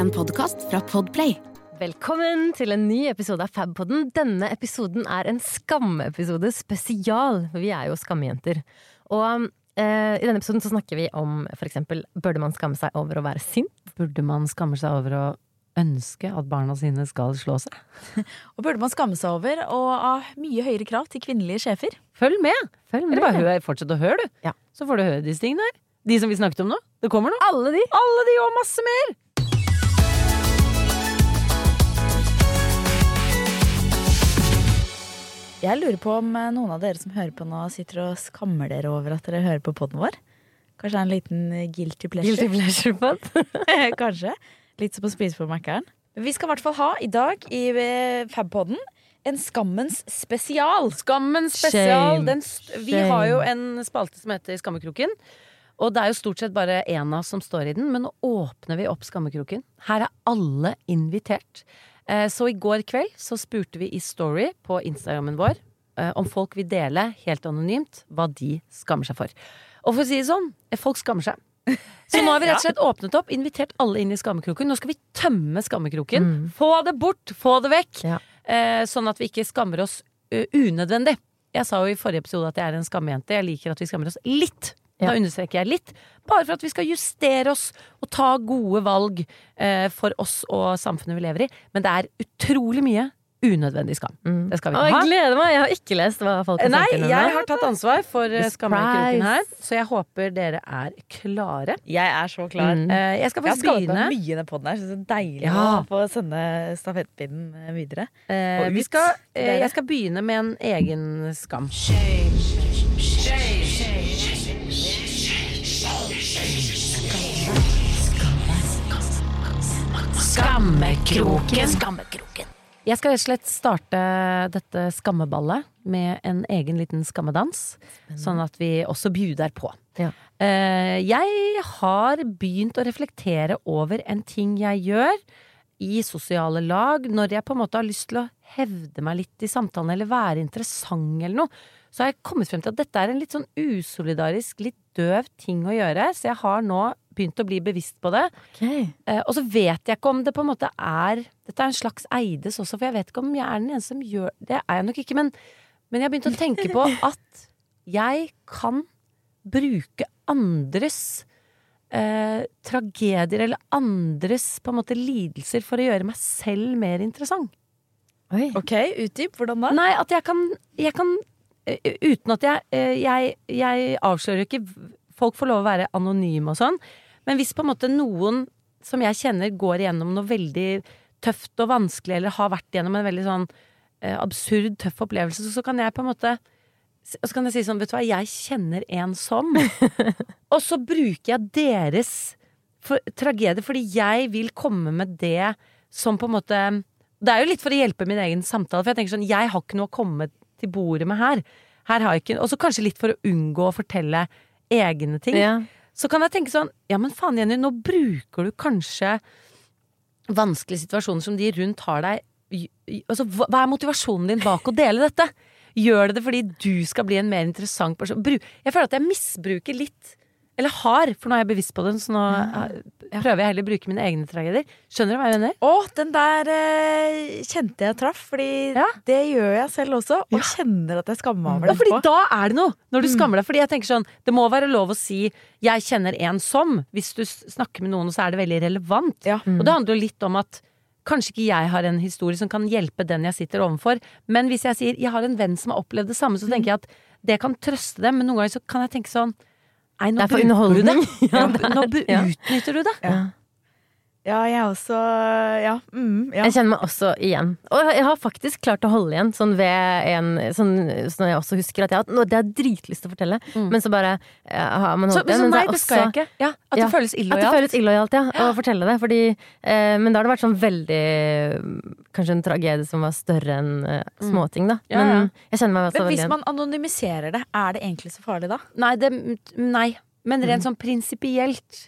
En podkast fra Podplay. Velkommen til en ny episode av Fabpodden. Denne episoden er en skammeepisode spesial, vi er jo skammejenter. Og eh, i denne episoden så snakker vi om for eksempel burde man skamme seg over å være sint? Burde man skamme seg over å ønske at barna sine skal slå seg? Og burde man skamme seg over å ha mye høyere krav til kvinnelige sjefer? Følg med! Følg Eller bare hør, fortsett å høre, du. Ja. Så får du høre disse tingene her. De som vi snakket om nå. Det kommer nå. Alle de! Alle de og masse mer! Jeg lurer på om eh, noen av dere som hører på nå, sitter og skammer dere over at dere hører på poden vår. Kanskje det er en liten eh, guilty pleasure. Guilty pleasure pod. Kanskje. Litt som å spise på Mækkern. Vi skal i hvert fall ha i dag i eh, Fabpodden en Skammens spesial. Skammens spesial. Vi har jo en spalte som heter Skammekroken. Og det er jo stort sett bare én av oss som står i den, men nå åpner vi opp Skammekroken. Her er alle invitert. Eh, Så i går kveld så spurte vi i Story på Instagrammen vår eh, om folk vil dele helt anonymt hva de skammer seg for. Og for å si det sånn, eh, folk skammer seg. Så nå har vi rett og slett åpnet opp, invitert alle inn i skammekroken. Nå skal vi tømme skammekroken. Få det bort, få det vekk. Ja. Sånn at vi ikke skammer oss unødvendig. Jeg sa jo i forrige episode at jeg er en skammejente. Jeg liker at vi skammer oss litt. Da understreker jeg litt. Bare for at vi skal justere oss og ta gode valg eh, for oss og samfunnet vi lever i. Men det er utrolig mye unødvendig skam. Det skal vi Å, ikke jeg ha. gleder meg! Jeg har ikke lest hva folk har Nei, jeg har tatt ansvar for eh, her, så jeg håper dere er klare. Jeg er så klar. Mm. Eh, jeg skal Jeg har faktisk skammet begynne. meg mye i den her. Så det er deilig Ja. å få sende stafettpinnen eh, videre. Eh, vi skal, eh, jeg skal begynne med en egen skam. Skammekroken. Skammekroken. Jeg skal rett og slett starte dette skammeballet med en egen liten skammedans. Sånn at vi også bjuder på. Ja. Eh, Jeg har begynt å reflektere over en ting jeg gjør i sosiale lag, når jeg på en måte har lyst til å hevde meg litt i samtalen eller være interessant eller noe, så har jeg kommet frem til at dette er en litt sånn usolidarisk, litt døv ting å gjøre. Så jeg har nå begynt å bli bevisst på det. Okay. Eh, og så vet jeg ikke om det på en måte er Dette er en slags eides også, for jeg vet ikke om jeg er den eneste som gjør Det er jeg nok ikke, men, men jeg har begynt å tenke på at jeg kan bruke andres eh, tragedier eller andres på en måte lidelser for å gjøre meg selv mer interessant. Oi. Ok, utdyp. Hvordan da? Nei, at jeg kan, jeg kan eh, Uten at jeg, eh, jeg Jeg avslører jo ikke Folk får lov å være anonyme og sånn, men hvis på en måte noen som jeg kjenner går igjennom noe veldig tøft og vanskelig, eller har vært igjennom en veldig sånn eh, absurd, tøff opplevelse, så, så kan jeg på en måte og så kan jeg si sånn, vet du hva, jeg kjenner en som. og så bruker jeg deres for, tragedie, fordi jeg vil komme med det som på en måte Det er jo litt for å hjelpe min egen samtale, for jeg tenker sånn, jeg har ikke noe å komme til bordet med her. her har jeg ikke, og så kanskje litt for å unngå å fortelle egne ting. Ja. Så kan jeg tenke sånn, ja men faen Jenny, nå bruker du kanskje vanskelige situasjoner som de rundt har deg altså, hva er motivasjonen din bak å dele dette? Gjør det det fordi du skal bli en mer interessant person? Jeg føler at jeg misbruker litt Eller har, for nå er jeg bevisst på den, så nå eh, prøver jeg heller å bruke mine egne tragedier. Skjønner du hva jeg mener? Å, den der eh, kjente jeg traff, fordi Ja. det gjør jeg selv også. Og kjenner at jeg skammer meg over Ja, fordi da er det noe, når du skammer deg. Fordi jeg tenker sånn, det må være lov å si 'jeg kjenner en som', hvis du snakker med noen, og så er det veldig relevant. Ja. Og det handler jo litt om at kanskje ikke jeg har en historie som kan hjelpe den jeg sitter overfor, men hvis jeg sier 'jeg har en venn som har opplevd det samme', så tenker jeg at det kan trøste dem, men noen ganger så kan jeg tenke sånn Nei, nå Det er for bruker du det. nå Ja. utnytter du det. Ja. Ja, jeg også Ja. Mm, ja. Jeg kjenner meg også igjen. Og jeg har faktisk klart å holde igjen, sånn ved en Sånn, sånn jeg også husker at jeg har Det har dritlyst til å fortelle, men så bare ja, har man Så, holdt igjen. så men nei, er det skal jeg ikke. Ja, at det føles At det illojalt. føles illojalt, ja, å fortelle det. Fordi, eh, men da har det vært sånn veldig Kanskje en tragedie som var større enn eh, småting, da. Ja, ja. Men jeg kjenner meg også Men veldig hvis man anonymiserer det, er det egentlig så farlig da? Nei, det, nei. men rent sånn prinsipielt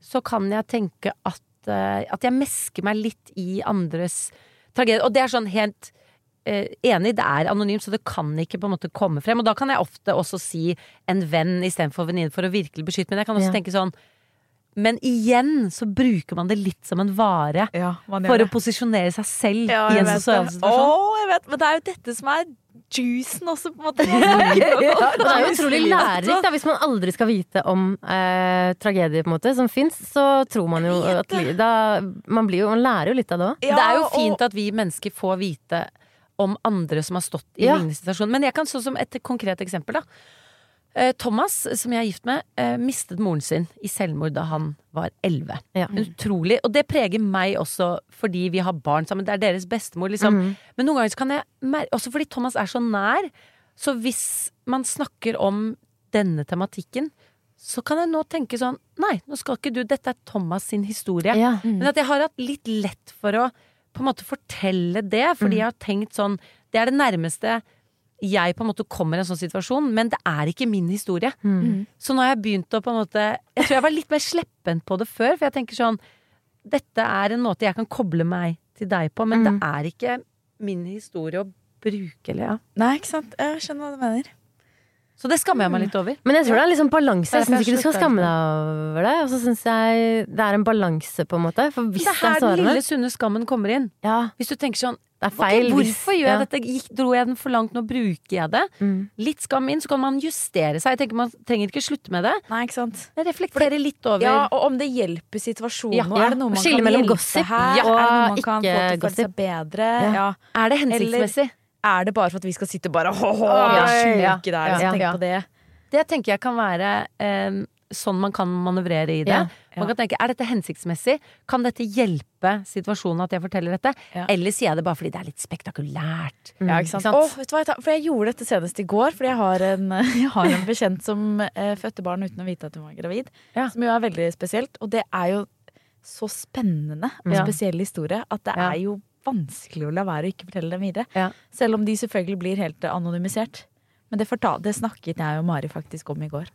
så kan jeg tenke at, eh, at jeg mesker meg litt i andres tragedie. Og det er sånn helt eh, enig, det er anonymt, så det kan ikke på en måte komme frem. Og da kan jeg ofte også si en venn istedenfor venninne for å virkelig beskytte. Men jeg kan også Ja. tenke sånn Men igjen så bruker man det litt som en vare. Ja, For å posisjonere seg selv Ja, i en sosial situasjon. Å, jeg vet, men det er jo dette som er juicen også, på en måte. ja, det er jo utrolig lærerikt hvis man aldri skal vite om eh, tragedier på en måte som fins, så tror man jo at da, man, blir jo, man lærer jo litt av det òg. Ja, det er jo og- fint at vi mennesker får vite om andre som har stått i Ja. lignende situasjon. Men jeg kan så som et konkret eksempel, da. Eh, Thomas, som jeg er gift med, eh, mistet moren sin i selvmord da han var elleve. Ja. Utrolig. Og det preger meg også fordi vi har barn sammen. Det er deres bestemor, liksom. Mhm. Men noen ganger så kan jeg merke Også fordi Thomas er så nær. Så hvis man snakker om denne tematikken, så kan jeg nå tenke sånn Nei, nå skal ikke du Dette er Thomas sin historie. Ja. Men at jeg har hatt litt lett for å på en måte fortelle det, fordi jeg har tenkt sånn Det er det nærmeste jeg på en måte kommer i en sånn situasjon, men det er ikke min historie. Mm. Så nå har jeg begynt å på en måte Jeg tror jeg var litt mer sleppent på det før, for jeg tenker sånn Dette er en måte jeg kan koble meg til deg på, men Mm. det er ikke min historie å bruke, Lea. ja. Nei, ikke sant. Jeg skjønner hva du mener. Så det skammer jeg meg litt over. Men jeg tror det er liksom balanse. Jeg syns ikke du skal skamme deg over det. Og så syns jeg det er en balanse, på en måte. For hvis Det er det er her den lille sunne skammen kommer inn. Ja, Hvis du tenker sånn er feil. hvis- hvorfor gjør jeg dette? Gikk, dro jeg den for langt? Nå bruker jeg det. Mm. Litt skam inn, så kan man justere seg. Jeg tenker Man trenger ikke slutte med det. Nei, ikke sant. Jeg reflekterer litt over Ja, og om det hjelper situasjonen. Ja, og ja. er det noe man Skille kan hjelpe gossip her? ja, er det noe man ikke kan få til å føle seg bedre? Ja. Ja. Er det hensiktsmessig? Er det bare for at vi skal sitte bare er ja, sjuke der ja, ja. på det? Det tenker jeg kan være um, sånn man kan manøvrere i det. Ja, Man kan tenke, Er dette hensiktsmessig? Kan dette hjelpe situasjonen at jeg forteller dette? Ja. Eller sier jeg det bare fordi det er litt spektakulært? Mm. Ja, ikke sant? Ikke sant? Oh, jeg for jeg gjorde dette senest i går, fordi jeg har en, jeg har en bekjent som eh, fødte barn uten å vite at hun var gravid. Ja. Som jo er veldig spesielt. Og det er jo så spennende og spesiell historie at det Ja. er jo vanskelig å la være å ikke fortelle dem videre. Ja. Selv om de selvfølgelig blir helt anonymisert. Men det, det snakket jeg og Mari faktisk om i går.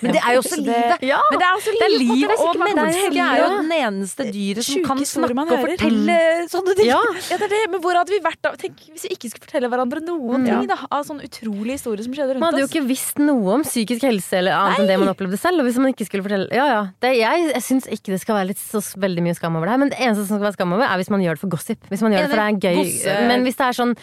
Men det er jo også livet! Ja! Men det er også Det er og sikkert, det er Mennesket er jo den eneste dyret som kan snakke og fortelle sånne ting. Ja. Ja, det er det. Men hvor hadde vi vært da? Tenk hvis vi ikke skulle fortelle hverandre noen Mm. ting da, av sånne utrolige historier som skjedde rundt oss. Man hadde jo ikke visst noe om psykisk helse eller annet enn det man opplevde selv. Og hvis man ikke skulle fortelle Ja, ja. Det, jeg jeg syns ikke det skal være litt så veldig mye skam over det her. Men det eneste som skal være skam over, er hvis man gjør det for gossip. Hvis man gjør det for det er gøy. Gosse- Men hvis det er sånn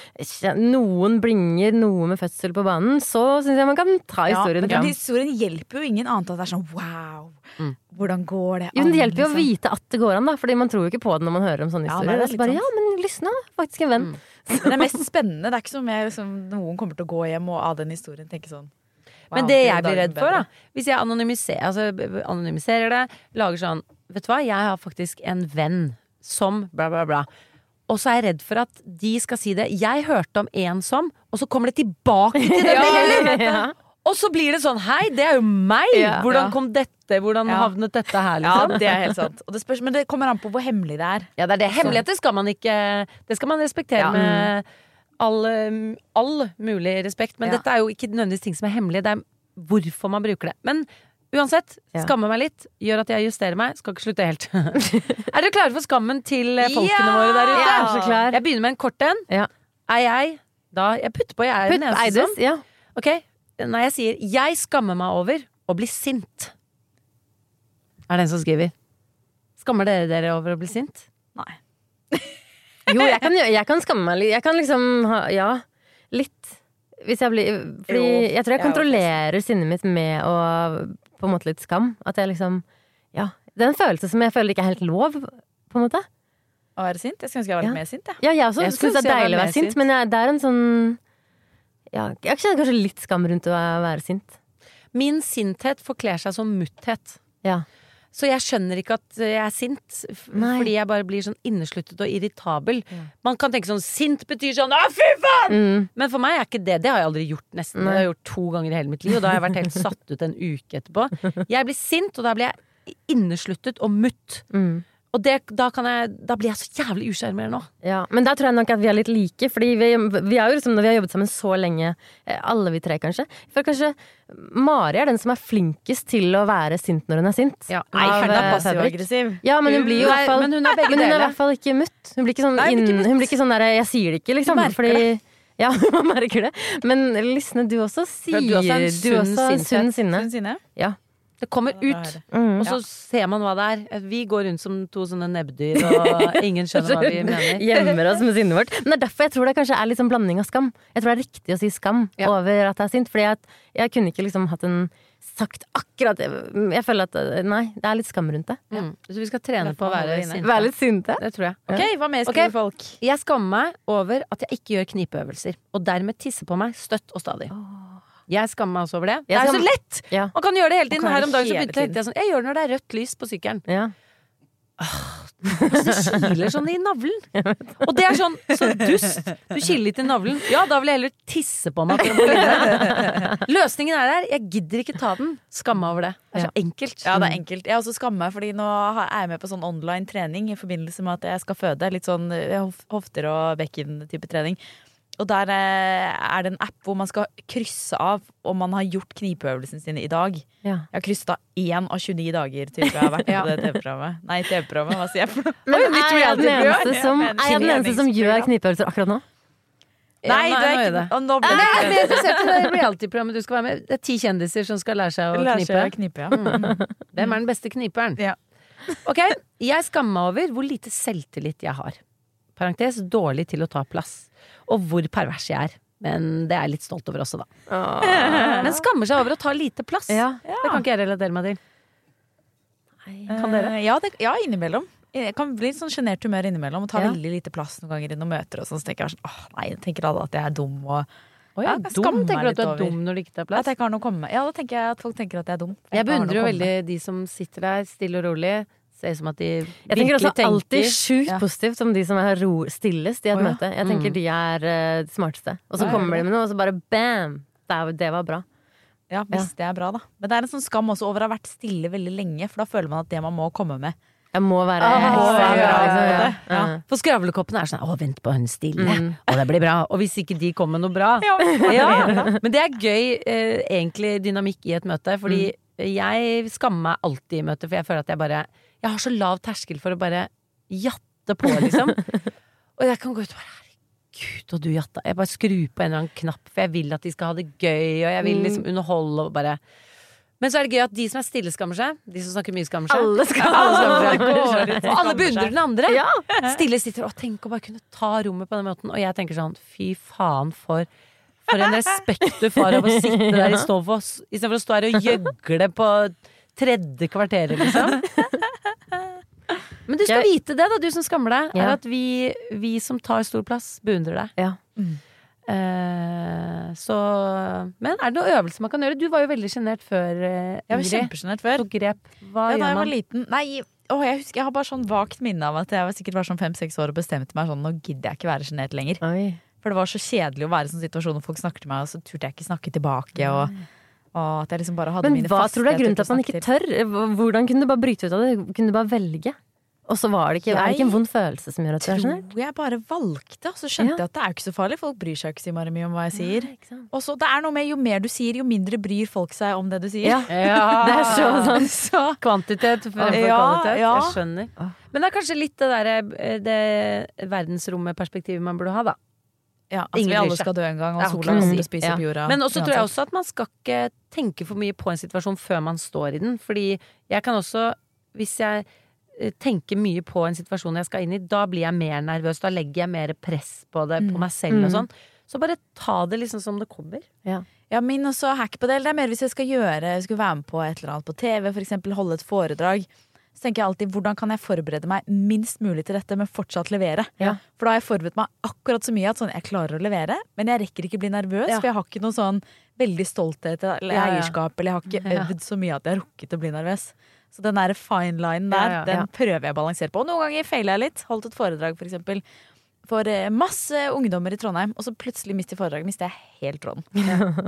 noen bringer noe med fødsel på banen, så syns jeg man kan ta Ja, historien men fram. den historien hjelper jo ingen annet at det er sånn wow. Mm. Hvordan går det Jo, men det hjelper jo å liksom? vite at det går an, da. Fordi man tror jo ikke på det når man hører om sånne Ja, historier. det er Og så bare, ja, men lysna, faktisk en venn. Men det er mest spennende. Det er ikke som jeg, liksom, noen kommer til å gå hjem og av den historien tenke sånn wow, Men det jeg blir redd for, da. Hvis jeg anonymiserer, altså, anonymiserer det, lager sånn Vet du hva, jeg har faktisk en venn som bla, bla, bla. Og så er jeg redd for at de skal si det. Jeg hørte om en som Og så kommer det tilbake til det. Ja, ja. Og så blir det sånn Hei, det er jo meg! Ja, Hvordan ja. kom dette? Hvordan Ja. havnet dette her? Ja, Liksom? det er helt sant. Det spørs, men det kommer an på hvor hemmelig det er. Ja, det er det. Hemmeligheter skal man ikke Det skal man respektere Ja. med all, um, all mulig respekt. Men Ja. dette er jo ikke nødvendigvis ting som er hemmelige. Det er hvorfor man bruker det. Men uansett, skammer meg litt. Gjør at jeg justerer meg. Skal ikke slutte helt. er dere klare for skammen til folkene Ja! våre der ute? Er så klar. Jeg begynner med en kort en. Ja. Er jeg da Jeg putter på, jeg er Putt den eneste som Ja. Ok, når jeg sier 'jeg skammer meg over å bli sint', er det en som skriver. Skammer dere dere over å bli sint? Nei. Jo, jeg kan, jeg kan skamme meg litt. Jeg kan liksom ha Ja, litt. Hvis jeg blir Fordi Jo, jeg tror jeg jeg er kontrollerer sinnet mitt med å På en måte litt skam. At jeg liksom Ja. Det er en følelse som jeg føler ikke er helt lov, på en måte. Å være sint? Jeg skulle ønske jeg var Ja. litt mer sint. Ja. Ja, jeg også syns det er deilig å være sint, sint. men jeg, det er en sånn Ja, jeg kjenner kanskje litt skam rundt å være sint. Min sinthet forkler seg som mutthet. Ja. Så jeg skjønner ikke at jeg er sint, Nei. fordi jeg bare blir sånn innesluttet og irritabel. Ja. Man kan tenke sånn sint betyr sånn 'å, fy faen'! Mm. Men for meg er ikke det. Det har jeg aldri gjort nesten. Det har jeg gjort to ganger i hele mitt liv, og da har jeg vært helt satt ut en uke etterpå. Jeg blir sint, og da blir jeg innesluttet og mutt. Mm. Og det, da, kan jeg, da blir jeg så jævlig usjarmerende nå. Ja, men der tror jeg nok at vi er litt like. Fordi vi, vi er jo liksom, når vi har jobbet sammen så lenge, eh, alle vi tre kanskje For kanskje Mari er den som er flinkest til å være sint når hun er sint. Ja. Nei, Av, hun er eh, passiv og aggressiv. Ja, men hun blir jo i hvert fall men hun er Men hun er i hvert fall ikke mutt. Hun blir ikke sånn, Nei, ikke hun blir ikke sånn der, Jeg sier det ikke, liksom. Fordi merker Ja, man merker det. Men Lisne, du også sier du også er en sunn sinne. Sunn sinne. Ja. Det kommer er ut. Mm. Og så ser man hva det er. Vi går rundt som to sånne nebbdyr, og ingen skjønner hva vi mener. Gjemmer oss med sinnet vårt. Men det er derfor jeg tror det kanskje er litt sånn blanding av skam. Jeg tror det er riktig å si skam Ja. over at jeg er sint. Fordi jeg, jeg kunne ikke liksom hatt en sagt akkurat det. Jeg føler at nei, det er litt skam rundt det. Mm. Så vi skal trene på å være sinte. Være litt sinte. Det tror jeg. Ok, hva mer skriver okay. folk? Jeg skammer meg over at jeg ikke gjør knipeøvelser, og dermed tisser på meg støtt og stadig. Jeg skammer meg også over det. Det er så lett! Ja. Man kan gjøre det hele tiden. Her om dagen så begynte jeg sånn Jeg gjør det når det er rødt lys på sykkelen. Ja. Det kiler sånn i navlen. Og det er sånn så dust. Du kiler litt i navlen. Ja, da vil jeg heller tisse på meg. Løsningen er der. Jeg gidder ikke ta den. Skamme meg over det. Det er så enkelt. Ja, det er enkelt. Jeg også skammer meg, fordi nå er jeg med på sånn online trening i forbindelse med at jeg skal føde. Litt sånn eh, hofter og bekken-type trening. Og der eh, er det en app hvor man skal krysse av om man har gjort knipeøvelsen sin i dag. Ja. Jeg har kryssa av én av 29 dager til jeg har vært Ja. på det TV-programmet. Nei, TV-programmet, hva sier jeg for noe? Men Oi, er jeg den eneste som, er jeg den eneste som gjør knipeøvelser akkurat nå? Ja, Nei, det er ikke det. nå ble Men jeg er det mer interessert i det reality-programmet du skal være med Det er ti kjendiser som skal lære seg å Lærer seg å knipe. ja. mm. Hvem er den beste kniperen? Ja. Ok, jeg skammer meg over hvor lite selvtillit jeg har. Parentes dårlig til å ta plass. Og hvor pervers jeg er. Men det er jeg litt stolt over også, da. Men skammer seg over å ta lite plass. Ja. Det kan ikke jeg relatere meg til. Kan dere? Eh, Ja, det, ja, innimellom. Jeg kan bli litt sånn sjenert humør innimellom og ta Ja. veldig lite plass noen ganger i noen møter. Og sånn, så tenker jeg sånn, åh nei, tenker alle at jeg er dum. Og Oh, ja, Ja, jeg dum? Tenker du at du er over. dum når du ikke tar at jeg ikke har noe å komme med. Ja, da tenker jeg at folk tenker at jeg er dum. Jeg jeg beundrer jo veldig de som sitter der stille og rolig. Ser ut som at de Jeg tenker virkelig også alltid sjukt Ja. positivt om de som er ro stillest i et oh, ja. møte. Jeg tenker Mm. de er de smarteste. Og så Ja, kommer ja, de med noe, og så bare bam! Det, er, det var bra. Ja, hvis det er bra, da. Men det er en sånn skam også over å ha vært stille veldig lenge, for da føler man at det man må komme med Jeg må være Ah, ja, ja, liksom. ja, Ja. For skravlekoppene er sånn 'Å, vent på hun stille'. Mm. Og det blir bra. Og hvis ikke de kommer med noe bra ja. Men det er gøy, eh, egentlig, dynamikk i et møte. Fordi jeg skammer meg alltid i møter, for jeg føler at jeg bare Jeg har så lav terskel for å bare jatte på, liksom. og jeg kan gå ut og bare Herregud, og du jatta. Jeg bare skrur på en eller annen knapp, for jeg vil at de skal ha det gøy, og jeg vil liksom underholde og bare men så er det gøy at de som er stille, skammer seg. De som snakker mye, skammer seg. Alle skal Alle skammer seg. og alle beundrer den andre. Ja. Stille sitter og tenker å bare kunne ta rommet på den måten. Og jeg tenker sånn, fy faen for for en respekt du får av å sitte der i Stovås istedenfor å stå her og gjøgle på tredje kvarteret, liksom. Men du skal Jeg- vite det, da, du som skammer deg, er at vi, vi som tar stor plass, beundrer deg. Ja. Eh, så Men er det noen øvelser man kan gjøre? Du var jo veldig sjenert før, Ingrid. Jeg var kjempesjenert før. Tok grep. Hva Ja, da jeg var liten Nei, å, jeg husker jeg har bare sånn vagt minne av at jeg var sikkert var sånn fem-seks år og bestemte meg sånn Nå gidder jeg ikke være sjenert lenger. Oi. For det var så kjedelig å være i sånn situasjon hvor folk snakker til meg, og så turte jeg ikke snakke tilbake. Og, og at jeg liksom bare hadde Men mine hva faste tror du er grunnen til at man ikke tør? Hvordan kunne du bare bryte ut av det? Kunne du bare velge? Og så var det ikke, er det ikke en vond følelse som gjør at du er sånn? Tror jeg bare valgte, og så skjønte jeg at det er ikke så farlig. Folk bryr seg ikke så mye om hva jeg sier. Og så det er noe med jo mer du sier, jo mindre bryr folk seg om det du sier. Ja, det er så sant. Så Kvantitet fremfor Ja, kvalitet. ja. Jeg skjønner. Men det er kanskje litt det derre det verdensrommet-perspektivet man burde ha, da. Ja, altså, Ingen vi alle skal dø en gang, og Ja, sola kommer til å spise opp jorda. Men også tror jeg også at man skal ikke tenke for mye på en situasjon før man står i den. Fordi jeg kan også, hvis jeg eh, tenker mye på en situasjon jeg skal inn i, da blir jeg mer nervøs. Da legger jeg mer press på det, på meg selv og Mm. sånn. Så bare ta det liksom som det kommer. Ja, min også hack på det. Det er mer hvis jeg skal gjøre Jeg skulle være med på et eller annet på TV, eksempel holde et foredrag. Så tenker jeg alltid hvordan kan jeg forberede meg minst mulig til dette, men fortsatt levere. Ja. For da har jeg forberedt meg akkurat så mye at sånn, jeg klarer å levere, men jeg rekker ikke bli nervøs, Ja. for jeg har ikke noe sånn veldig stolthet eller Ja, ja. eierskap, eller jeg har ikke Ja. øvd så mye at jeg har rukket å bli nervøs. Så den der fine linen der, Ja, ja, den prøver jeg å balansere på. Og noen ganger feiler jeg litt. Holdt et foredrag, for eksempel. For eh, masse ungdommer i Trondheim, og så plutselig midt i foredraget mistet jeg helt tråden.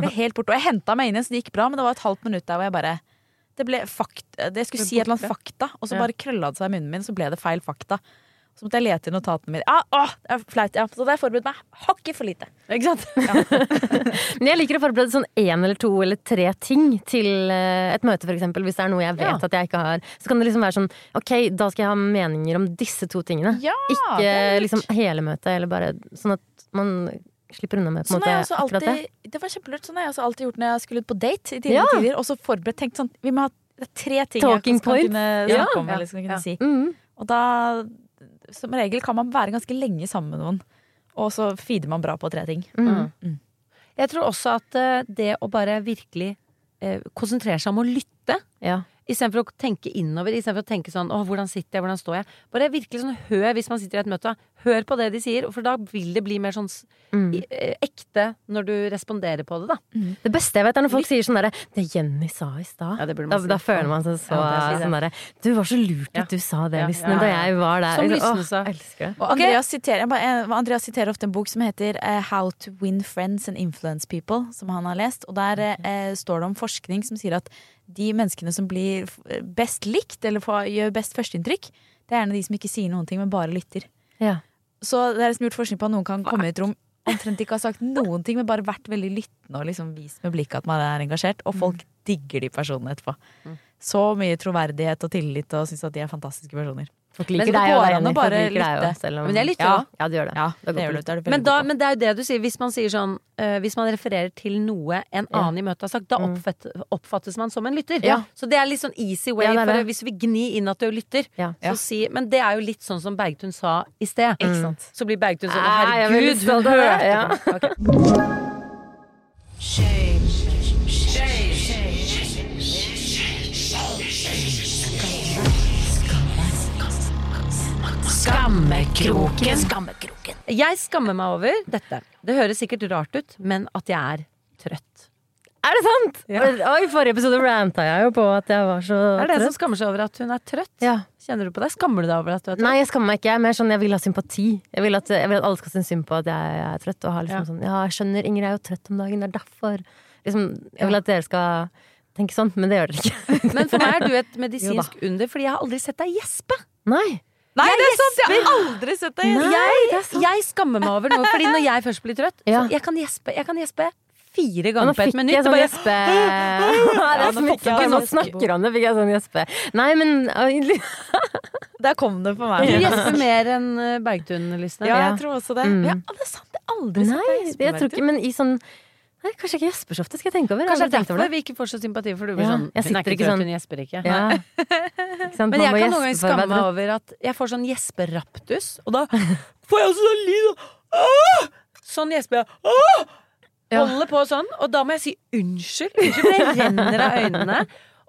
er helt borte. Og jeg henta meg inn igjen, så det gikk bra, men det var et halvt minutt der hvor jeg bare det ble fakt, det skulle si et eller annet fakta, og så Ja. bare krølla det seg i munnen min, så ble det feil fakta. Så måtte jeg lete i notatene mine. Ah, åh, det er flaut, ja. Så da har jeg forberedt meg hakket for lite. Ikke sant? Men jeg liker å forberede sånn én eller to eller tre ting til eh, et møte, eksempel. Hvis det er noe jeg vet Ja. at jeg ikke har. Så kan det liksom være sånn ok, da skal jeg ha meninger om disse to tingene. Ja, ikke liksom hele møtet, eller bare sånn at man slipper unna med på en Sånn måte også akkurat det. alltid, det var kjempelurt. Sånn har jeg også alltid gjort når jeg skulle ut på date i tidligere Ja. tider. Og så forberedt tenkt sånn Vi må ha det er tre ting Talking jeg kunne Ja. snakke om. Eller skal kunne Ja. si. Mm. Og da, som regel, kan man være ganske lenge sammen med noen. Og så feeder man bra på tre ting. Mm. Jeg tror også at eh, det å bare virkelig eh, konsentrere seg om å lytte Ja. Istedenfor å tenke innover, istedenfor å tenke sånn 'Å, hvordan sitter jeg? Hvordan står jeg?' Bare virkelig sånn hør hvis man sitter i et møte. Hør på det de sier, for da vil det bli mer sånn Mm. eh, ekte når du responderer på det, da. Det beste jeg vet, er når folk sier sånn derre 'Det Jenny sa i stad'. Ja, da, si. da føler man seg så Ja, si sånn derre 'Du var så lurt Ja. at du sa det, Ja, Lysne, ja, da jeg var der'. Som Lysne sa. Jeg elsker det. Og Andreas, siterer, bare- eh, Andreas siterer ofte en bok som heter eh, How to Win Friends and Influence People, som han har lest. Og der eh, står det om forskning som sier at de menneskene som blir best likt, eller får, gjør best førsteinntrykk, det er gjerne de som ikke sier noen ting, men bare lytter. Ja. Så det er liksom gjort forskning på at noen kan komme i et rom omtrent ikke har sagt noen ting, men bare vært veldig lyttende og liksom vist med blikket at man er engasjert. Og folk digger de personene etterpå. Så mye troverdighet og tillit og syns at de er fantastiske personer. Folk Men liker det deg å Jenny. Folk bare liker deg også, selv om Men jeg lytter ja, ja, du gjør det. Ja, Det det gjør det. Det Men, da, men det er jo det du sier. Hvis man sier sånn uh, Hvis man refererer til noe en Ja. annen i møtet har sagt, da oppfattes, oppfattes man som en lytter. Ja. Så det er litt sånn easy way Ja, det for hvis vi gnir inn at du lytter. Ja. Så si, men det er jo litt sånn som Bergtun sa i sted. Ikke sant? Så blir Bergtun sånn er Herregud, hun hørte ja. på. Ok. Skammekroken. Jeg skammer meg over dette. Det høres sikkert rart ut, men at jeg er trøtt. Er det sant? Ja. I forrige episode ranta jeg jo på at jeg var så trøtt. Er det en som skammer seg over at hun er trøtt? Ja. Kjenner du på det? Skammer du deg over at du er trøtt? Nei, jeg skammer meg ikke. Jeg er mer sånn, jeg vil ha sympati. Jeg vil at, jeg vil at alle skal synes synd på at jeg er trøtt. Liksom Ja. sånn, ja, jeg skjønner, Ingrid er jo trøtt om dagen, det er derfor. Liksom, jeg vil at dere skal tenke sånn, men det gjør dere ikke. Men for meg er du et medisinsk under, fordi jeg har aldri sett deg gjespe. Nei. Nei, det er sant! Jeg har aldri sett deg gjespe. Jeg, er jeg skammer meg over noe, fordi når jeg først blir trøtt, Ja. så jeg kan gjespe, jeg kan gjespe fire ganger på et fikk minutt. jeg sånn bare- gjespe... Ja, nå så fikk jeg sånn Nå snakker han det, fikk jeg sånn gjespe. Nei, men Der kom det på Du meg. gjesper mer enn uh, Bergtun-listene. Ja, jeg tror også det. Mm. Ja, det er sant. det er aldri sett Nei, deg gjespe, jeg tror ikke, men i sånn Nei, kanskje ikke gjesper så ofte, skal jeg tenke over. Kanskje det er derfor vi ikke får så sympati, for du blir Ja, sånn Hun er ikke sånn- hun gjesper ikke. Ja. Ikke? Men jeg kan noen ganger skamme meg over at jeg får sånn gjesperaptus, og da får jeg også sånn lyd! Sånn gjesper jeg. Holder på sånn, og da må jeg si unnskyld. Unnskyld, det renner av øynene.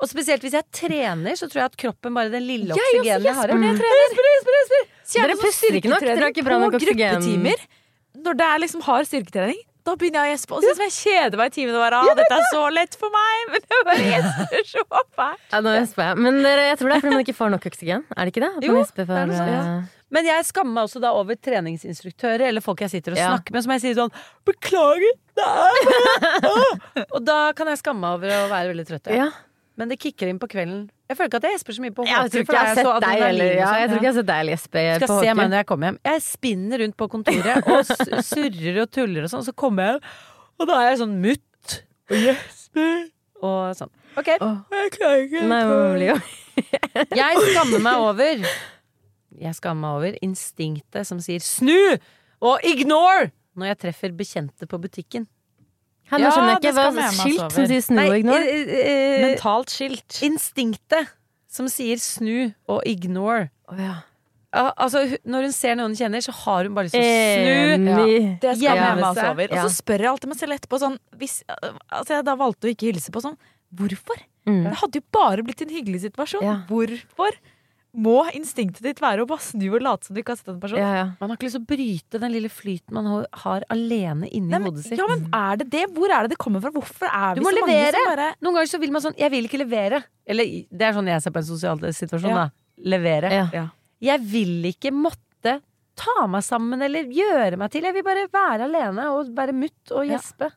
Og spesielt hvis jeg trener, så tror jeg at kroppen bare den lille oksygenet jeg har Mm. Dere puster ikke nok, dere har ikke bra nok På oksygen. gruppetimer, når det er liksom hard styrketrening, da begynner jeg å gjespe. Og så jeg kjeder meg i timen og bare ah, dette er så lett for meg. Men jeg bare gjesper så fælt. Ja, nå gjesper jeg. Men jeg tror det er fordi man ikke får nok oksygen. Er det ikke det? Jo, for, det sånt, ja. eh, Men jeg skammer meg også da over treningsinstruktører eller folk jeg sitter og Ja. snakker med, som jeg sier sånn 'Beklager, det er Åh!» Og da kan jeg skamme meg over å være veldig trøtt. ja. Men det kicker inn på kvelden. Jeg føler ikke at jeg gjesper så mye på Jeg tror ikke da jeg har sett deg eller Jesper ja. Jeg tror ikke jeg har sett deg eller Jesper skal se meg når jeg kommer hjem. Jeg spinner rundt på kontoret og surrer og tuller og sånn, så kommer jeg, og da er jeg sånn mutt og gjesper og sånn. Ok, Åh. jeg klarer ikke Nei, Jeg skammer meg over Jeg skammer meg over instinktet som sier snu og ignore når jeg treffer bekjente på butikken. Hæ, Nå Ja, skjønner jeg ikke. Hva meg skilt som sier snu og ignore? eh, eh, Mentalt skilt. instinktet som sier snu og ignore. Oh, ja. Altså, når hun ser noen hun kjenner, så har hun bare lyst til å snu. Ja. Det skal ja. med seg. over. Og så spør jeg alltid meg selv etterpå sånn hvis, altså Jeg da valgte å ikke hilse på sånn. Hvorfor? Mm. Det hadde jo bare blitt en hyggelig situasjon. Ja. Hvorfor må instinktet ditt være å bare snu og late som du ikke har sett en person? Ja, ja. Man har ikke lyst til å bryte den lille flyten man har alene inni Nei, men, hodet sitt. ja, men er det det? Hvor er det det kommer fra? Hvorfor er vi så så mange som bare Noen ganger så vil man sånn Jeg vil ikke levere. Eller det er sånn jeg ser på en sosial situasjon, Ja. da. Levere. Jeg vil ikke måtte ta meg sammen eller gjøre meg til. Jeg vil bare være alene og være mutt og gjespe.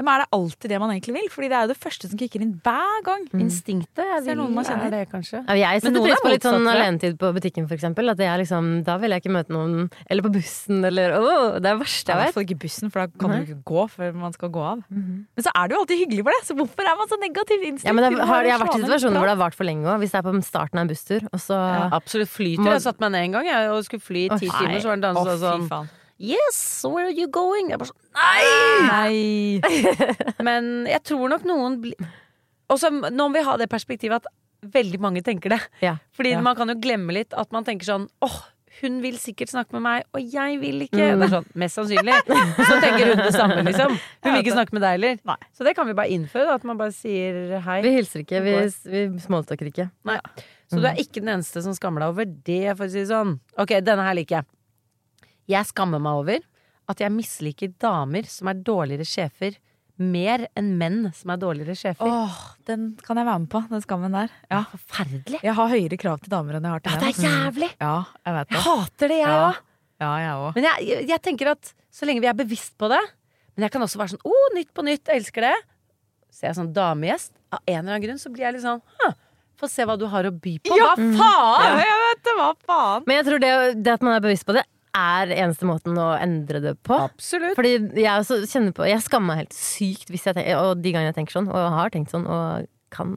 Ja, men Er det alltid det man egentlig vil? Fordi det er jo det første som kicker inn hver gang. Instinktet. Jeg vil, noen man kjenner. er det kanskje. Ja, jeg setter noen pris på litt sånn jeg. alenetid på butikken, for eksempel. At jeg liksom, da vil jeg ikke møte noen Eller på bussen, eller Åh, det er det verste Det er i hvert fall ikke bussen, for da kan Nei. du ikke gå før man skal gå av. Mhm. Men så er det jo alltid hyggelig for det, så hvorfor er man så negativt innstilt? Ja, men det har, jeg har vært i situasjoner hvor det har vart for lenge òg. Hvis det er på starten av en busstur, og så Ja, absolutt flyter. Må- Jeg satt meg ned en gang jeg, og skulle fly i ti timer, så var det en dame og sånn faen. Yes, where are you going? Jeg bare sånn Nei! Nei! Men jeg tror nok noen blir Og så nå må vi ha det perspektivet at veldig mange tenker det. Ja. Fordi Ja. man kan jo glemme litt at man tenker sånn åh, hun vil sikkert snakke med meg, og jeg vil ikke. Mm. Det er sånn, Mest sannsynlig. Så tenker hun det samme, liksom. Hun vil ikke snakke med deg heller. Så det kan vi bare innføre, at man bare sier hei. Vi hilser ikke, vi, vi smalltalker ikke. Nei. Så du er ikke den eneste som skammer deg over det, for å si det sånn. Ok, denne her liker jeg. Jeg skammer meg over at jeg misliker damer som er dårligere sjefer, mer enn menn som er dårligere sjefer. Åh, den kan jeg være med på, den skammen der. Ja. Forferdelig. Jeg har høyere krav til damer enn jeg har til Ja, det er menn. jævlig. Ja, jeg vet Jeg hater det, jeg Ja. òg. Ja, jeg òg. Men jeg, jeg, jeg tenker at så lenge vi er bevisst på det Men jeg kan også være sånn oh, nytt på nytt, jeg elsker det. Så jeg er sånn damegjest. Av en eller annen grunn så blir jeg litt sånn «Hm, Få se hva du har å by på. Ja, hva faen! Jeg vet det, hva faen? Men jeg tror det, det at man er bevisst på det, er eneste måten å endre det på. Absolutt. Fordi jeg også kjenner på Jeg skammer meg helt sykt hvis jeg tenker, og de gangene jeg tenker sånn, og har tenkt sånn, og kan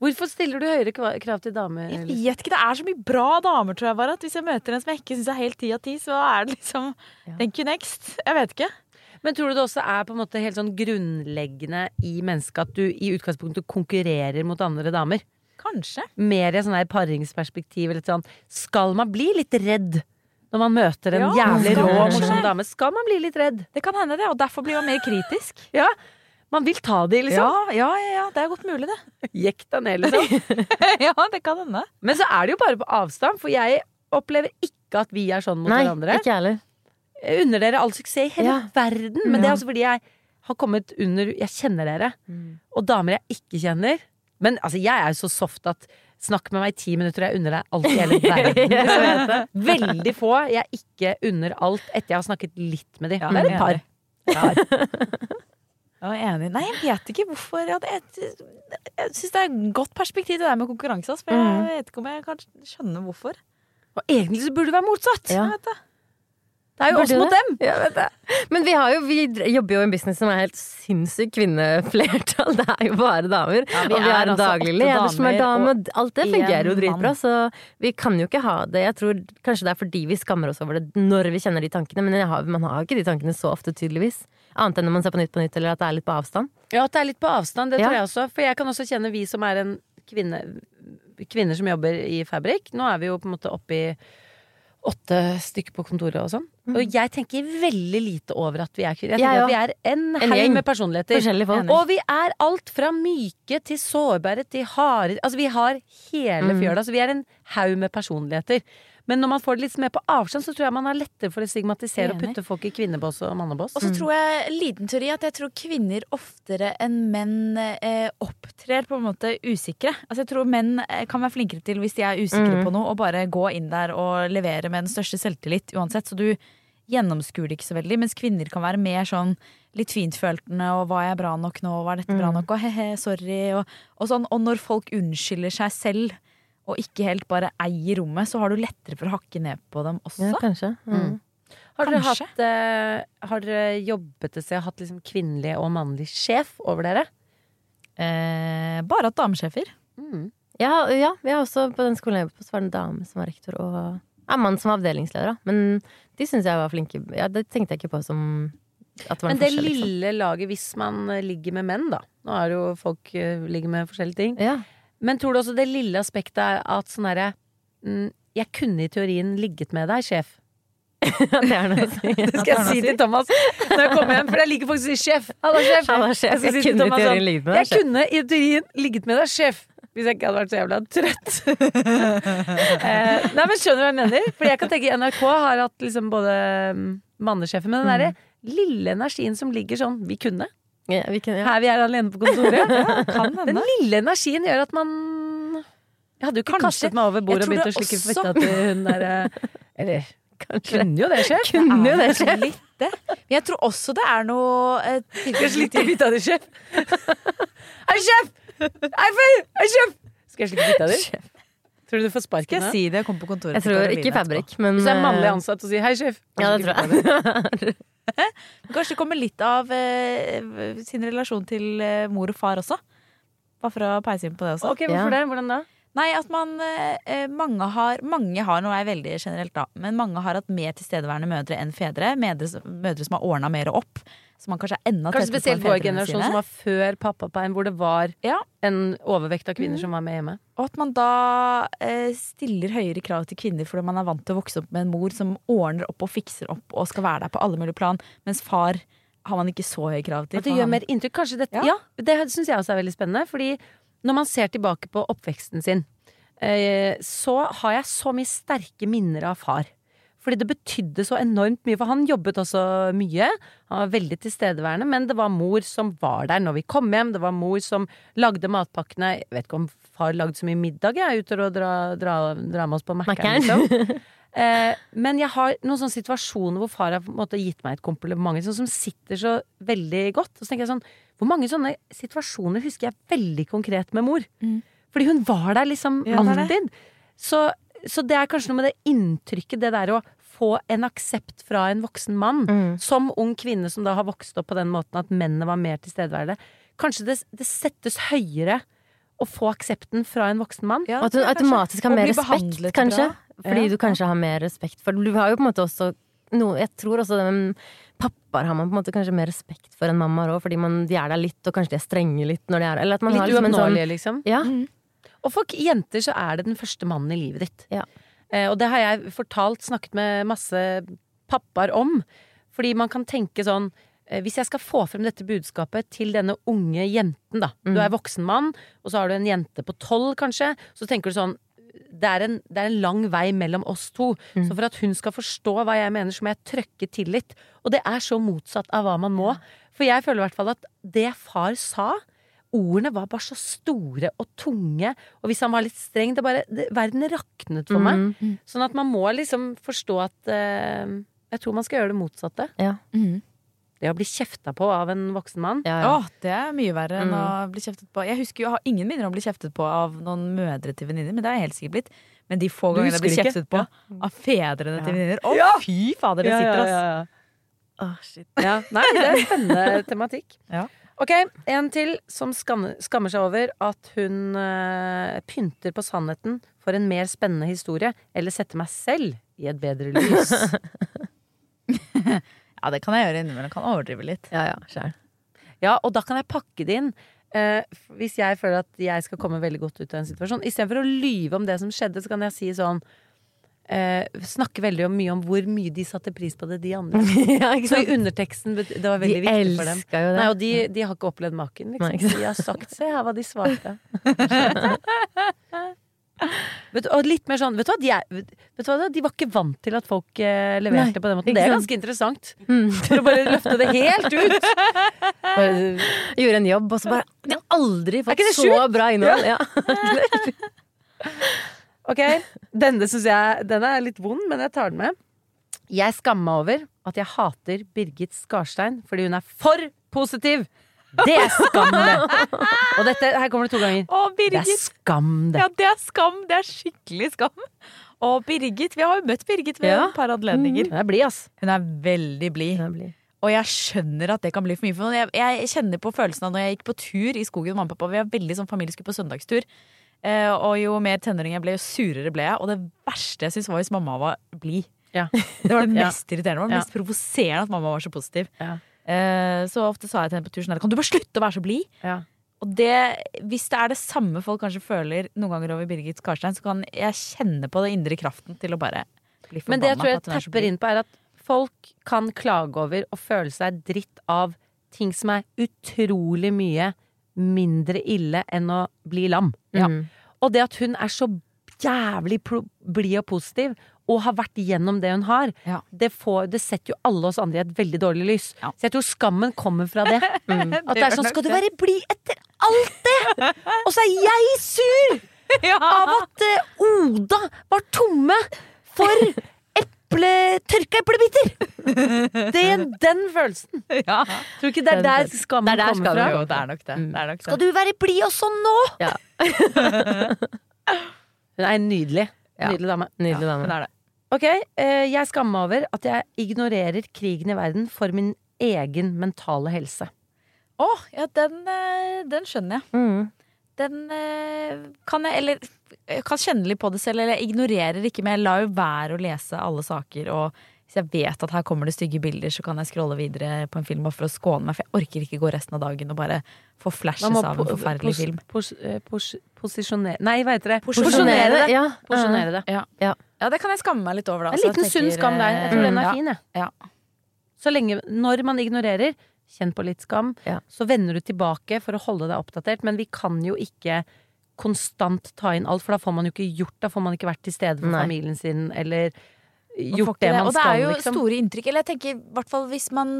Hvorfor stiller du høyere krav til damer? Jeg vet ikke, Det er så mye bra damer, tror jeg. bare at Hvis jeg møter en som jeg ikke syns er helt ti av ti, så er det liksom Ja. Thank you next. Jeg vet ikke. Men tror du det også er på en måte helt sånn grunnleggende i mennesket at du i utgangspunktet konkurrerer mot andre damer? Kanskje. Mer i sånn her paringsperspektiv eller sånn. Skal man bli litt redd når man møter en Ja, jævlig rå og morsom dame? Skal man bli litt redd? Det kan hende, det. Og derfor blir man mer kritisk. Ja. Man vil ta det, liksom. Ja, ja, ja, ja, det er godt mulig, det. Jekk deg ned, liksom. ja, det kan hende. Men så er det jo bare på avstand, for jeg opplever ikke at vi er sånn mot Nei, hverandre. ikke heller. Jeg unner dere all suksess i hele Ja. verden, men det er altså fordi jeg har kommet under Jeg kjenner dere. Mm. Og damer jeg ikke kjenner. Men altså, jeg er jo så soft at snakk med meg i ti minutter, jeg unner deg alt i hele verden. Veldig få jeg ikke unner alt etter jeg har snakket litt med dem. Ja, det er et par. Jeg er enig. Nei, jeg vet ikke hvorfor. Jeg, jeg, syns det er et godt perspektiv det der med konkurranse. For jeg Mhm. vet ikke om jeg kan skjønne hvorfor. Og egentlig så burde det være motsatt. Ja. Det. Er jo oss mot dem. Det. Men vi, har jo, vi jobber jo i en business som er helt sinnssykt kvinneflertall. Det er jo bare damer. Ja, vi og vi har en altså daglig leder som er damer Og Alt det fungerer jo dritbra, så vi kan jo ikke ha det. Jeg tror Kanskje det er fordi vi skammer oss over det når vi kjenner de tankene, men har, man har ikke de tankene så ofte, tydeligvis. Annet enn når man ser på Nytt på Nytt, eller at det er litt på avstand. Ja, at det er litt på avstand, det Ja. tror jeg også. For jeg kan også kjenne vi som er en kvinne Kvinner som jobber i Fabrik. Nå er vi jo på en måte oppe i åtte stykker på kontoret og sånn. Og jeg tenker veldig lite over at vi er kvinner. Jeg tenker tenker ja. at vi er en En haug med personligheter. Folk. Og vi er alt fra myke til sårbare til harde. Altså vi har hele Mm. fjøla. Så vi er en haug med personligheter. Men når man får det litt mer på avstand, så tror jeg man har lettere for å stigmatisere og putte folk i kvinnebås og mannebås. Og så tror jeg, liten teori, at jeg tror kvinner oftere enn menn eh, opptrer på en måte usikre. Altså jeg tror menn eh, kan være flinkere til, hvis de er usikre mm. på noe, å bare gå inn der og levere med den største selvtillit uansett. Så du gjennomskuer det ikke så veldig. Mens kvinner kan være mer sånn litt fintfølende og 'var jeg bra nok nå', 'var dette bra Mhm. nok', og 'he-he, sorry', og, og sånn. Og når folk unnskylder seg selv og ikke helt bare eier rommet, så har du lettere for å hakke ned på dem også. Ja, kanskje. Mm. Har dere, hatt, uh, har dere jobbet et sted og hatt liksom kvinnelig og mannlig sjef over dere? Eh, bare hatt damesjefer. Mm. Ja, ja, vi har også på den skolen jeg jobbet på, så var det en dame som var rektor, og en mann som var avdelingsleder, da. Men de syns jeg var flinke. Ja, det tenkte jeg ikke på som at det var en Men det forskjell, liksom. lille laget, hvis man ligger med menn, da Nå er det jo folk eh, ligger med forskjellige ting. Ja. Men tror du også det lille aspektet er at sånn herre mm, Jeg kunne i teorien ligget med deg, sjef. det er noe å si. Det skal jeg si til Thomas når jeg kommer hjem, for jeg liker faktisk å si sjef. Hallo, sjef. Halla, sjef. Jeg Jeg si kunne Thomas sånn, Jeg sjef. kunne i teorien ligget med deg, sjef. Hvis jeg ikke hadde vært så jævla trøtt. eh, nei, men Skjønner du hva jeg mener? For jeg kan tenke NRK har hatt liksom både mannesjefen, men den derre lille energien som ligger sånn Vi kunne. Ja, vi kan, ja. Her vi er alene på kontoret. Den lille energien gjør at man Jeg hadde jo Kanskje. kastet meg over bordet og begynt å slikke fitta til hun derre Eller Kanskje. kunne jo det, skje. Kunne jo det, skje. litt det. Men jeg tror også det er noe eh, Skal jeg slikke fitta di, sjef? Hei, sjef! Hei, sjef! Skal jeg slikke fitta di? Tror du du får Skal sparken? jeg da? si det? Jeg kommer på kontoret Jeg tror ikke. Fabrik, men Så er mannlig eh, ansatt og sier 'hei, sjef'. Ja, det tror jeg. Kanskje det kommer litt av eh, sin relasjon til eh, mor og far også. Bare for å peise inn på det også. Ok, hvorfor Ja. det? Hvordan da? Nei, at man eh, mange har Mange har, nå er jeg veldig generelt da, men mange har hatt mer tilstedeværende mødre enn fedre. Mødre, mødre som har ordna mer opp. Så man kanskje er enda Kanskje spesielt vår generasjon sine. som var før pappaperm, hvor det var Ja. en overvekt av kvinner som var med hjemme. Og at man da eh, stiller høyere krav til kvinner fordi man er vant til å vokse opp med en mor som ordner opp og fikser opp og skal være der på alle mulige plan, mens far har man ikke så høye krav til. At det gjør mer inntrykk. Kanskje dette, Ja. ja. det syns jeg også er veldig spennende. Fordi når man ser tilbake på oppveksten sin, eh, så har jeg så mye sterke minner av far. Fordi det betydde så enormt mye, for han jobbet også mye. Han var veldig tilstedeværende, men det var mor som var der når vi kom hjem. Det var mor som lagde matpakkene. Jeg vet ikke om far lagde så mye middag, jeg, utover å dra, dra, dra med oss på Mækkern. Liksom. Eh, men jeg har noen sånne situasjoner hvor far har måte gitt meg et kompliment sånn, som sitter så veldig godt. Og så tenker jeg sånn, Hvor mange sånne situasjoner husker jeg veldig konkret med mor? Mm. Fordi hun var der liksom Ja, alltid. Så, så det er kanskje noe med det inntrykket, det der å få en aksept fra en voksen mann. Mm. Som ung kvinne som da har vokst opp på den måten at mennene var mer tilstedeværende. Kanskje det, det settes høyere å få aksepten fra en voksen mann. Ja, Og at du automatisk har mer respekt, kanskje. bra. Fordi Ja. du kanskje har mer respekt for Du har jo på en måte også noe Jeg tror også den Pappaer har man på en måte kanskje mer respekt for enn mammaer òg, fordi man, de er der litt, og kanskje de er strenge litt når de er Eller at man har Litt liksom en sånn uoppnåelige, liksom. Ja. Og for jenter så er det den første mannen i livet ditt. Ja. Eh, og det har jeg fortalt, snakket med masse pappaer om. Fordi man kan tenke sånn eh, Hvis jeg skal få frem dette budskapet til denne unge jenten, da. Du er voksen mann, og så har du en jente på tolv, kanskje. Så tenker du sånn det er, en, det er en lang vei mellom oss to. Så for at hun skal forstå hva jeg mener, så må jeg trøkke til litt. Og det er så motsatt av hva man må. For jeg føler i hvert fall at det far sa Ordene var bare så store og tunge, og hvis han var litt streng det bare, det, Verden raknet for meg. Mm. Sånn at man må liksom forstå at eh, Jeg tror man skal gjøre det motsatte. Ja. Mm. Det å bli kjefta på av en voksen mann. Ja, ja. Åh, det er mye verre enn Mm. å bli kjeftet på. Jeg husker jo, jeg har ingen minner om å bli kjeftet på av noen mødre til venninner, men det har jeg helt sikkert blitt. Men de få gangene jeg blir kjeftet på ja. av fedrene til Ja. venninner Å, Ja. fy fader, det sitter, ass. Åh, shit. Ja, nei, det er spennende tematikk. Ok, en til som skammer, seg over at hun uh, pynter på sannheten for en mer spennende historie, eller setter meg selv i et bedre lys. Ja, det kan jeg gjøre innimellom. Kan overdrive litt. Ja, ja. Ja, og da kan jeg pakke det inn. Uh, hvis jeg føler at jeg skal komme veldig godt ut av en situasjon. Istedenfor å lyve om det som skjedde, så kan jeg si sånn eh, snakker veldig om, mye om hvor mye de satte pris på det, de andre. ja, Så i underteksten Det var De veldig viktig for dem. jo det. Nei, og de, de har ikke opplevd maken, Nei, liksom. ikke sant. De har sagt 'se her hva de svarte'. vet, og litt mer sånn Vet du hva, de, er, vet, du hva de var ikke vant til at folk eh, leverte Nei, på den måten. Det er ganske interessant. Mm. For å bare løfte det helt ut. Bare- Gjorde en jobb, og så bare De har aldri fått så bra innhold! Ja. Ok, denne synes jeg Den er litt vond, men jeg tar den med. Jeg skammer meg over at jeg hater Birgit Skarstein fordi hun er for positiv. Det er skam, det! Og dette, her kommer det to ganger. Å, Det er skam, det. Ja, det er skam. Det er skikkelig skam. Og Birgit, vi har jo møtt Birgit ved Ja. et par anledninger. Hun er blid, ass. Hun er veldig blid. Bli. Og jeg skjønner at det kan bli for mye for noen. Jeg, jeg kjenner på følelsen av når jeg gikk på tur i skogen med mamma og pappa. Vi var veldig sånn familie på søndagstur. Eh, og jo mer tenåring jeg ble, jo surere ble jeg. Og det verste jeg syntes var hvis mamma var blid. Ja. Det var det mest irriterende. Det var det mest provoserende at mamma var så positiv. Ja. Eh, så ofte sa jeg til henne på tur sånn Kan du bare slutte å være så blid? Ja. Og det, hvis det er det samme folk kanskje føler noen ganger over Birgit Skarstein, så kan jeg kjenne på den indre kraften til å bare bli forbanna Men det jeg tror jeg er blid. inn på, er at folk kan klage over og føle seg dritt av ting som er utrolig mye mindre ille enn å bli lam. Mm. Og det at hun er så jævlig blid og positiv, og har vært gjennom det hun har, Ja. det, får, det setter jo alle oss andre i et veldig dårlig lys. Ja. Så jeg tror skammen kommer fra det. Mm. At det er sånn, skal du være blid etter alt det?! Og så er jeg sur av at uh, Oda var tomme for eple, tørka eplebiter! Det er den følelsen. Ja. Tror ikke det er Den der skammen er der kommer fra? Jo, det er nok det. det, er nok det. Skal du være blid også nå?! Ja. Hun er nydelig. Nydelig dame. Nydelig dame. Men det. Ok, eh, jeg skammer meg over at jeg ignorerer krigen i verden for min egen mentale helse. Å, ja, den, eh, den skjønner jeg. Mm. den eh, kan jeg Eller jeg kan kjenne litt på det selv, eller jeg ignorerer ikke, men jeg lar jo være å lese alle saker. Og hvis jeg vet at her kommer det stygge bilder, så kan jeg scrolle videre på en film bare for å skåne meg. For jeg orker ikke gå resten av dagen og bare få flashes av en forferdelig pos- film. pos- eh, pos- posisjonere Nei, hva heter det? Porsjonere det. Ja. Porsjonere det. Ja. Ja. ja, det kan jeg skamme meg litt over, da. En liten tenker, liten sunn skam der. Jeg tror mm, den er ja. fin, jeg. Ja. Så lenge, når man ignorerer, kjenn på litt skam, Ja. så vender du tilbake for å holde deg oppdatert. Men vi kan jo ikke konstant ta inn alt, for da får man jo ikke gjort Da får man ikke vært til stede for Nei. familien sin, eller gjort det man skal Og det er jo liksom. store inntrykk. Eller jeg tenker, i hvert fall hvis man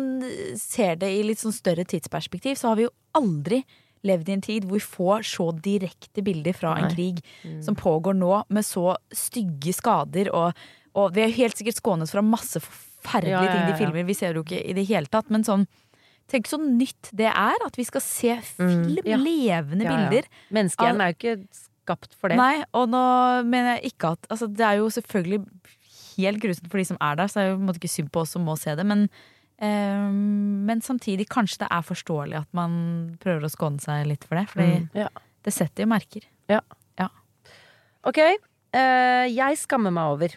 ser det i litt sånn større tidsperspektiv, så har vi jo aldri levd i en tid hvor vi får så direkte bilder fra en krig krig som pågår nå, med så stygge skader, og, og vi er helt sikkert skånet fra masse forferdelige Ja, ja, ting ja, de filmer. Vi ser det jo ikke i det hele tatt, men sånn Tenk så nytt det er at vi skal se film, Ja. levende Ja, ja. bilder. Menneskehjernen er jo ikke skapt for det. Nei, og nå mener jeg ikke at altså, Det er jo selvfølgelig helt grusomt for de som er der, så det er jo ikke synd på oss som må se det. Men, eh, men samtidig kanskje det er forståelig at man prøver å skåne seg litt for det. For Mm. Det setter jo merker. Ja. Ok, eh, jeg skammer meg over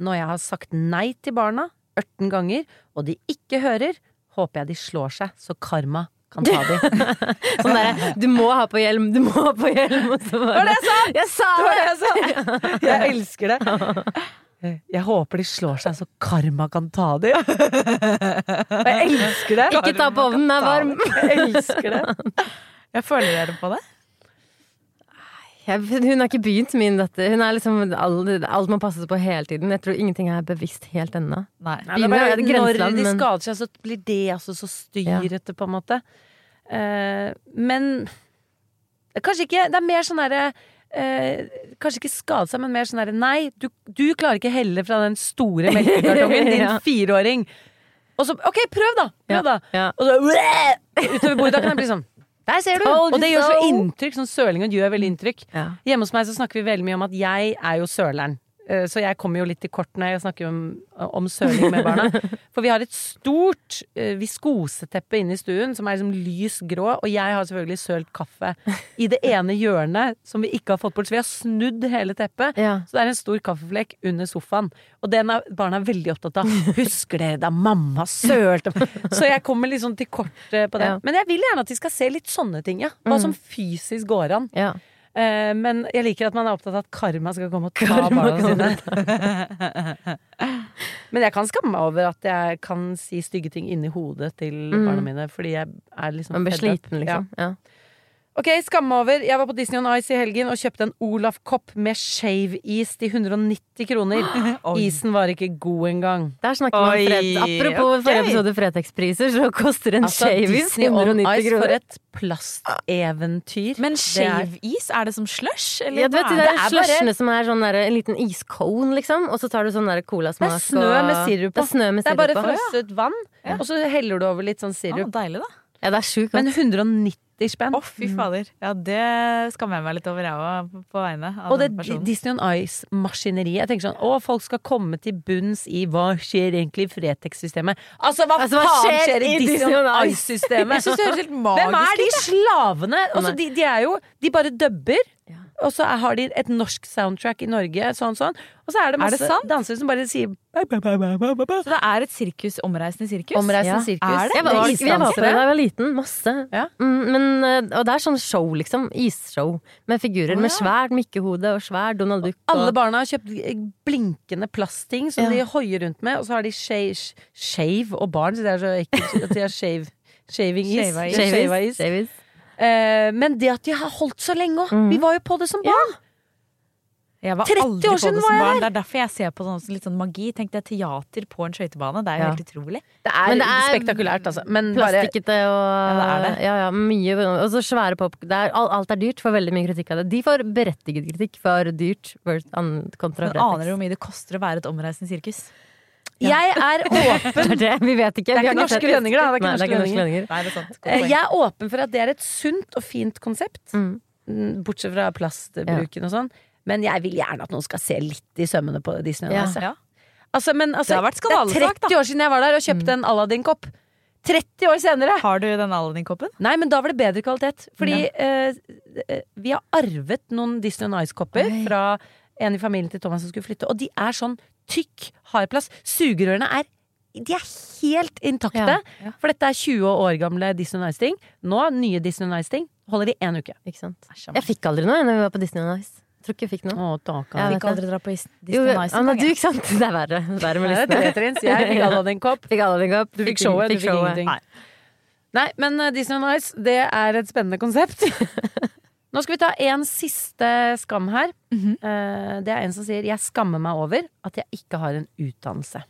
når jeg har sagt nei til barna 18 ganger, og de ikke hører, håper jeg de slår seg, så karma kan ta dem. Sånn derre Du må ha på hjelm, du må ha på hjelm! Og så bare, det jeg sa! Jeg sa det! Jeg elsker det. Jeg håper de slår seg så karma kan ta dem. Jeg elsker det. Ikke ta på ovnen, den er varm! Jeg elsker det. Jeg føler dere på det? Jeg, hun har ikke begynt, min datter. Hun er liksom alt, alt man passer på hele tiden. Jeg tror ingenting er bevisst helt ennå. Når de men- skader seg, så blir det altså så styrete, på en måte. Uh, men kanskje ikke Det er mer sånn herre eh, Kanskje ikke skade seg, men mer sånn herre Nei, du, du klarer ikke helle fra den store melkekartongen, din Ja. fireåring. Og så OK, prøv, da! Prøv, da! Ja. Og så utover bordet. Da kan jeg bli sånn Der ser du! Told Og det gjør så inntrykk. Sånn sølinger gjør veldig inntrykk. Ja. Hjemme hos meg så snakker vi veldig mye om at jeg er jo søleren. Eh, Så jeg kommer jo litt til kort når jeg snakker om, om søling med barna. For vi har et stort eh, viskoseteppe inne i stuen som er liksom lys grå, og jeg har selvfølgelig sølt kaffe i det ene hjørnet som vi ikke har fått bort. Så vi har snudd hele teppet. Ja. Så det er en stor kaffeflekk under sofaen. Og den er barna veldig opptatt av. Husker dere da mamma sølte? Så jeg kommer liksom til kort på det. Ja. Men jeg vil gjerne at de skal se litt sånne ting, ja. Hva som fysisk går an. Ja. Eh, men jeg liker at man er opptatt av at karma skal komme og ta barna sine. men jeg kan skamme meg over at jeg kan si stygge ting inni hodet til Mm. barna mine, fordi jeg er liksom Man blir sliten, liksom. Ja. Ok, Skamme over. Jeg var på Disney on Ice i helgen og kjøpte en Olaf-kopp med shave-is til 190 kroner. Isen var ikke god engang. Der snakker vi om Fred. Apropos okay. forrige episode Fretex-priser, så koster en altså, shave-is 190 ice kroner. For et plasteventyr. Men shave-is, er det som slush? Eller? Ja, du vet de der slushene som er sånn der, en liten iscone, liksom, og så tar du sånn der colasmak og Det er snø med sirup på. Det er, det er bare frosset vann, ja. og så heller du over litt sånn sirup. Ah, deilig da ja, det er sjuk. Men 190 70 spenn. Å, oh, fy mm. fader. Ja, det skammer jeg meg litt over, jeg òg, på vegne av og den personen. Og det Disney on Ice-maskineriet. Jeg tenker sånn Å, folk skal komme til bunns i hva skjer egentlig i Fretex-systemet. Altså, hva altså, faen skjer, skjer, i Disney on Ice-systemet? Jeg synes det høres helt magisk Hvem er de slavene? Altså, de, de, er jo De bare dubber. Ja. Og så er- har de et norsk soundtrack i Norge, sånn sånn. Og så er det Er masse det dansere som bare sier Så det er et sirkus, omreisende sirkus? omreisende Ja. sirkus. Er det? Jeg var, Det er jeg var på det da jeg var liten. Masse. Ja. Mm, men, eh, og det er sånn show, liksom. Isshow. Med figurer Å, med svært mikkehode og svær Donald Duck. Og... Alle barna har kjøpt blinkende plastting som Ja. de hoier rundt med, og så har de shave, shave og barn, så det er så ekkelt at de har shave, shaving is. Shava is. Shava Shavis. is. Eh, men det at de har holdt så lenge òg. Mm. Vi var jo på det som barn. Jeg var 30 aldri år på siden det var jeg barn. Det er derfor jeg ser på sånn, litt sånn magi. Tenkte jeg teater på en skøytebane. Det er jo Ja. helt utrolig. Det er, Men det er spektakulært, altså. Men Plastikkete og Ja, det er det. Ja, ja, mye Og så svære pop... Det er, alt- alt er dyrt. Får veldig mye kritikk av det. De får berettiget kritikk for dyrt kontra Men aner du hvor mye det koster å være et omreisende sirkus? Jeg er åpen Det er det, vi vet ikke. Det er ikke norske lønninger, da. Det er ikke Nei, det er norske norske lønninger. Nei, det er sant. Eh, Jeg er åpen for at det er et sunt og fint konsept. Mm. Mm, Bortsett fra plastbruken og sånn. Men jeg vil gjerne at noen skal se litt i sømmene på Disney. Ja. altså. Ja. Altså, men altså, Det har vært det er 30 år siden jeg var der og kjøpte Mm. en Aladdin-kopp. 30 år senere! Har du den Aladdin-koppen? Nei, men da var det bedre kvalitet. Fordi eh, eh, vi har arvet noen Disney on Ice-kopper fra en i familien til Thomas som skulle flytte, og de er sånn tykk, hard plast. Sugerørene er de er helt intakte. Ja, ja. For dette er 20 år gamle Disney Nice Ice-ting. Nå, nye Disney Nice Ice-ting, holder i én uke. Ikke sant? Jeg fikk aldri noe når vi var på Disney Nice. Ice. Tror ikke jeg fikk noe. Å, takk. Jeg fikk aldri dra på Disney Jo, Nice engang, du, ikke sant? Det er verre. Verre med Det er listene. tre. Jeg fikk alle en kopp. Fikk alle din kopp. Du fikk showet, du fikk showet. ingenting. Nei. Nei, men eh, Disney Nice, Ice, det er et spennende konsept. Nå skal vi ta en siste skam her. Mm -hmm. Det er en som sier 'jeg skammer meg over at jeg ikke har en utdannelse'.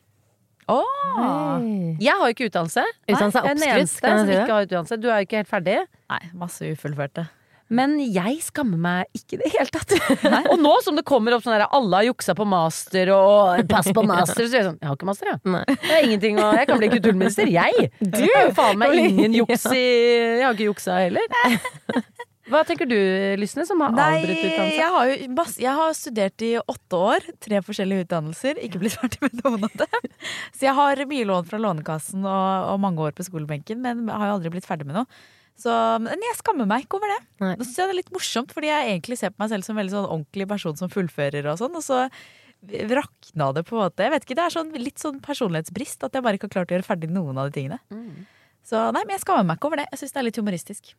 Åh. Hei. Jeg har ikke utdannelse. Utdannelse er Jeg er den eneste som jeg si ikke har utdannelse. Du er jo ikke helt ferdig. Nei, masse ufullførte. Men jeg skammer meg ikke i det hele tatt. og nå som det kommer opp sånn der alle har juksa på master og pass på master, så er jeg sånn Jeg har ikke master, jeg. Det er ingenting å Jeg kan bli kulturminister, jeg! Du faen meg ingen juks i Jeg har ikke juksa heller. Hva tenker du, Lysne, som har Nei, avbrutt utdannelse? jeg har jo jeg har studert i åtte år. Tre forskjellige utdannelser. Ikke blitt ferdig med noen av dem. Så jeg har mye lån fra Lånekassen og, og mange år på skolebenken, men har jo aldri blitt ferdig med noe. Så, men jeg skammer meg ikke over det. Nei. Nå synes jeg det er litt morsomt, fordi jeg egentlig ser på meg selv som en veldig sånn ordentlig person som fullfører og sånn. Og så rakna det på en måte. Jeg vet ikke, Det er sånn, litt sånn personlighetsbrist at jeg bare ikke har klart å gjøre ferdig noen av de tingene. Mm. Så nei, men jeg skammer meg ikke over det. Jeg syns det er litt humoristisk.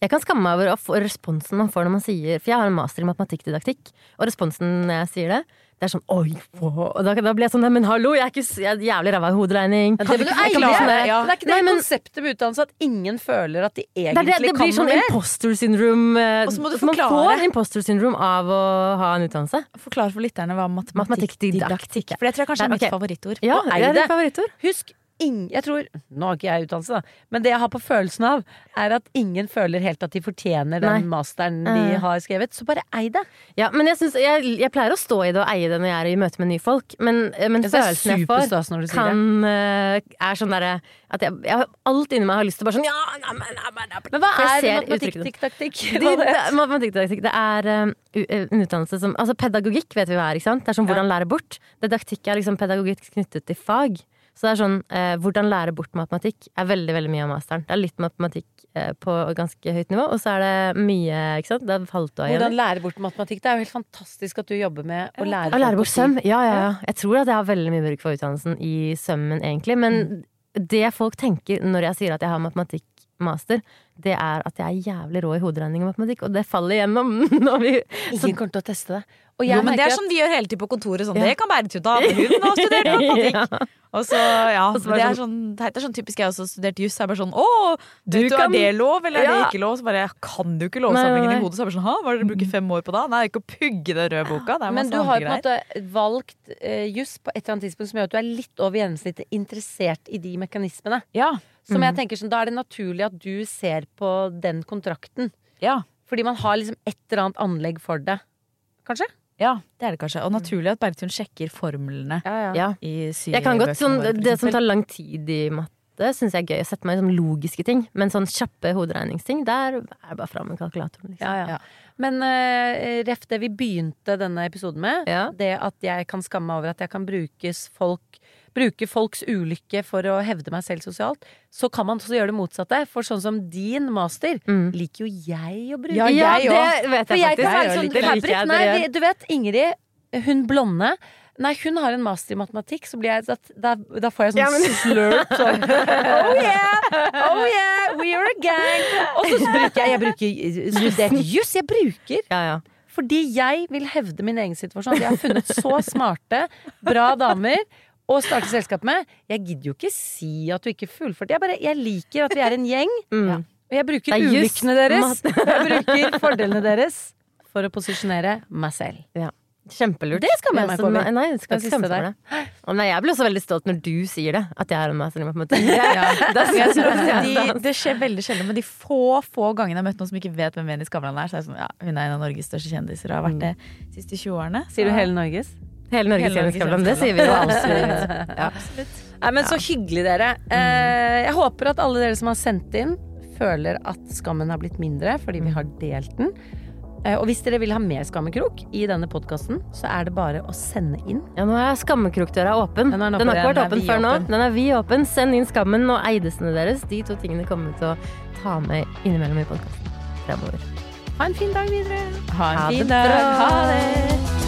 Jeg kan skamme meg over responsen man får når man sier For jeg har en master i matematikkdidaktikk, og responsen når jeg sier det, det er sånn oi, wow. Og da, da blir jeg sånn men hallo, jeg er ikke jeg er jævlig ræva i hoderegning. Ja, det det, du ikke sånn Ja. Det er ikke det Nei, men- konseptet med utdannelse at ingen føler at de egentlig er det, det blir sånn mer. imposter syndrome. eh, Og så må du Man forklare. får imposter syndrome av å ha en utdannelse. Forklar for lytterne hva matematikkdidaktikk Matematikkdidaktikk. For det tror jeg kanskje er Der, mitt favorittord. Ja, Og ei det er det. favorittord. Husk, ing, jeg tror Nå har ikke jeg utdannelse, da. Men det jeg har på følelsen av, er at ingen føler helt at de fortjener den Nei. masteren de Eh. har skrevet. Så bare ei det. Ja, men jeg, synes, jeg, jeg pleier å stå i det og eie det når jeg er i møte med nye folk, men, men Jeg følelsen jeg får, kan eh, er sånn derre at jeg, jeg alt inni meg har lyst til å bare sånn Ja, na, men, na, men, hva er matematikk-taktikk? det, det er um, en utdannelse som Altså pedagogikk vet vi hva er, ikke sant? Det er som hvordan lære bort. Didaktikk er liksom pedagogikk knyttet til fag. Så det er sånn eh, hvordan lære bort matematikk er veldig veldig mye av masteren. Det er litt matematikk eh, på ganske høyt nivå, og så er det mye, ikke sant. Det er halvt igjen. Hvordan lære bort matematikk? Det er jo helt fantastisk at du jobber med å lære Å lære bort søm? Ja, ja, ja. Jeg tror at jeg har veldig mye bruk for utdannelsen i sømmen, egentlig. Men Mm. det folk tenker når jeg sier at jeg har matematikkmaster, det er at jeg er jævlig rå i hoderegning og matematikk, og det faller igjennom når vi Ingen kommer til å teste det. Og Jo, men det er er sånn vi gjør hele tiden på kontoret. Sånn, Ja. Det kan Berit ta. Hun har studert matematikk. Og så, ja, Og så det, det er sånn, det er sånn typisk jeg også har studert juss. så er bare sånn Å, Du du, kan- er det lov, eller er det ikke lov? Så bare Kan du ikke lovsamlingen i hodet? Så er det bare sånn hva er det dere bruker fem år på da? Nei, ikke å pugge den røde boka. Det er Men du har jo på en måte valgt uh, juss på et eller annet tidspunkt som gjør at du er litt over gjennomsnittet interessert i de mekanismene. Ja. Som Mm. jeg tenker sånn, Da er det naturlig at du ser på den kontrakten. Ja. Fordi man har liksom et eller annet anlegg for det. Kanskje? ja, det er det kanskje. Og naturlig at Bergtun sjekker formlene Ja, Ja. i Jeg kan godt, sånn, våre, Det som tar lang tid i matte, syns jeg er gøy. Å sette meg i sånn logiske ting. Men sånn kjappe hoderegningsting, der er det bare fram med kalkulatoren. Liksom. Ja, ja. Ja. Men uh, ref det vi begynte denne episoden med, Ja. det at jeg kan skamme meg over at jeg kan brukes folk Bruke folks ulykke for å hevde meg selv sosialt, så kan man også gjøre det motsatte. For sånn som din master Mm. liker jo jeg å bruke. Ja, Ja, jeg det vet For jeg kan være sånn det. fabric. liker jeg Nei, vi, du vet Ingrid, hun blonde. Nei, hun har en master i matematikk, så blir jeg, da, da, da får jeg sånn Ja, men- slurp sånn Oh yeah! Oh yeah! We are a gang! Og så bruker jeg Jeg bruker studert juss. Jeg bruker Ja, ja. fordi jeg vil hevde min egen situasjon. Jeg har funnet så smarte, bra damer å starte selskap med. Jeg gidder jo ikke si at du ikke fullførte. Jeg, bare, jeg liker at vi er en gjeng. Mm. Og jeg bruker Det er ulykkene deres. Jeg bruker fordelene deres for å posisjonere meg selv. Kjempelurt. Det skammer jeg meg på. Nei, jeg skal ikke skamme det. Å, nei, jeg blir også veldig stolt når du sier det, at jeg har en master på en Jeg jeg tror det er de, det skjer veldig sjelden, men de få få gangene jeg har møtt noen som ikke vet hvem Venus Skavlan er, så er jeg sånn, ja, hun er en av Norges største kjendiser og har vært det de siste 20 årene. Sier du hele Norges? Hele Norges Hele Det sier vi jo absolutt. Ja. Nei, men så hyggelig, dere. Eh, jeg håper at alle dere som har sendt inn, føler at skammen har blitt mindre fordi vi har delt den. Eh, Og hvis dere vil ha mer Skammekrok i denne podkasten, så er det bare å sende inn. Ja, nå er skammekrokdøra åpen. Den Den har ikke vært åpen før nå. Den er vidåpen. Send inn skammen og eidesene deres. De to tingene kommer vi til å ta med innimellom i podkasten fremover. Ha en fin dag videre. Ha en Ha fin dag. Ha det.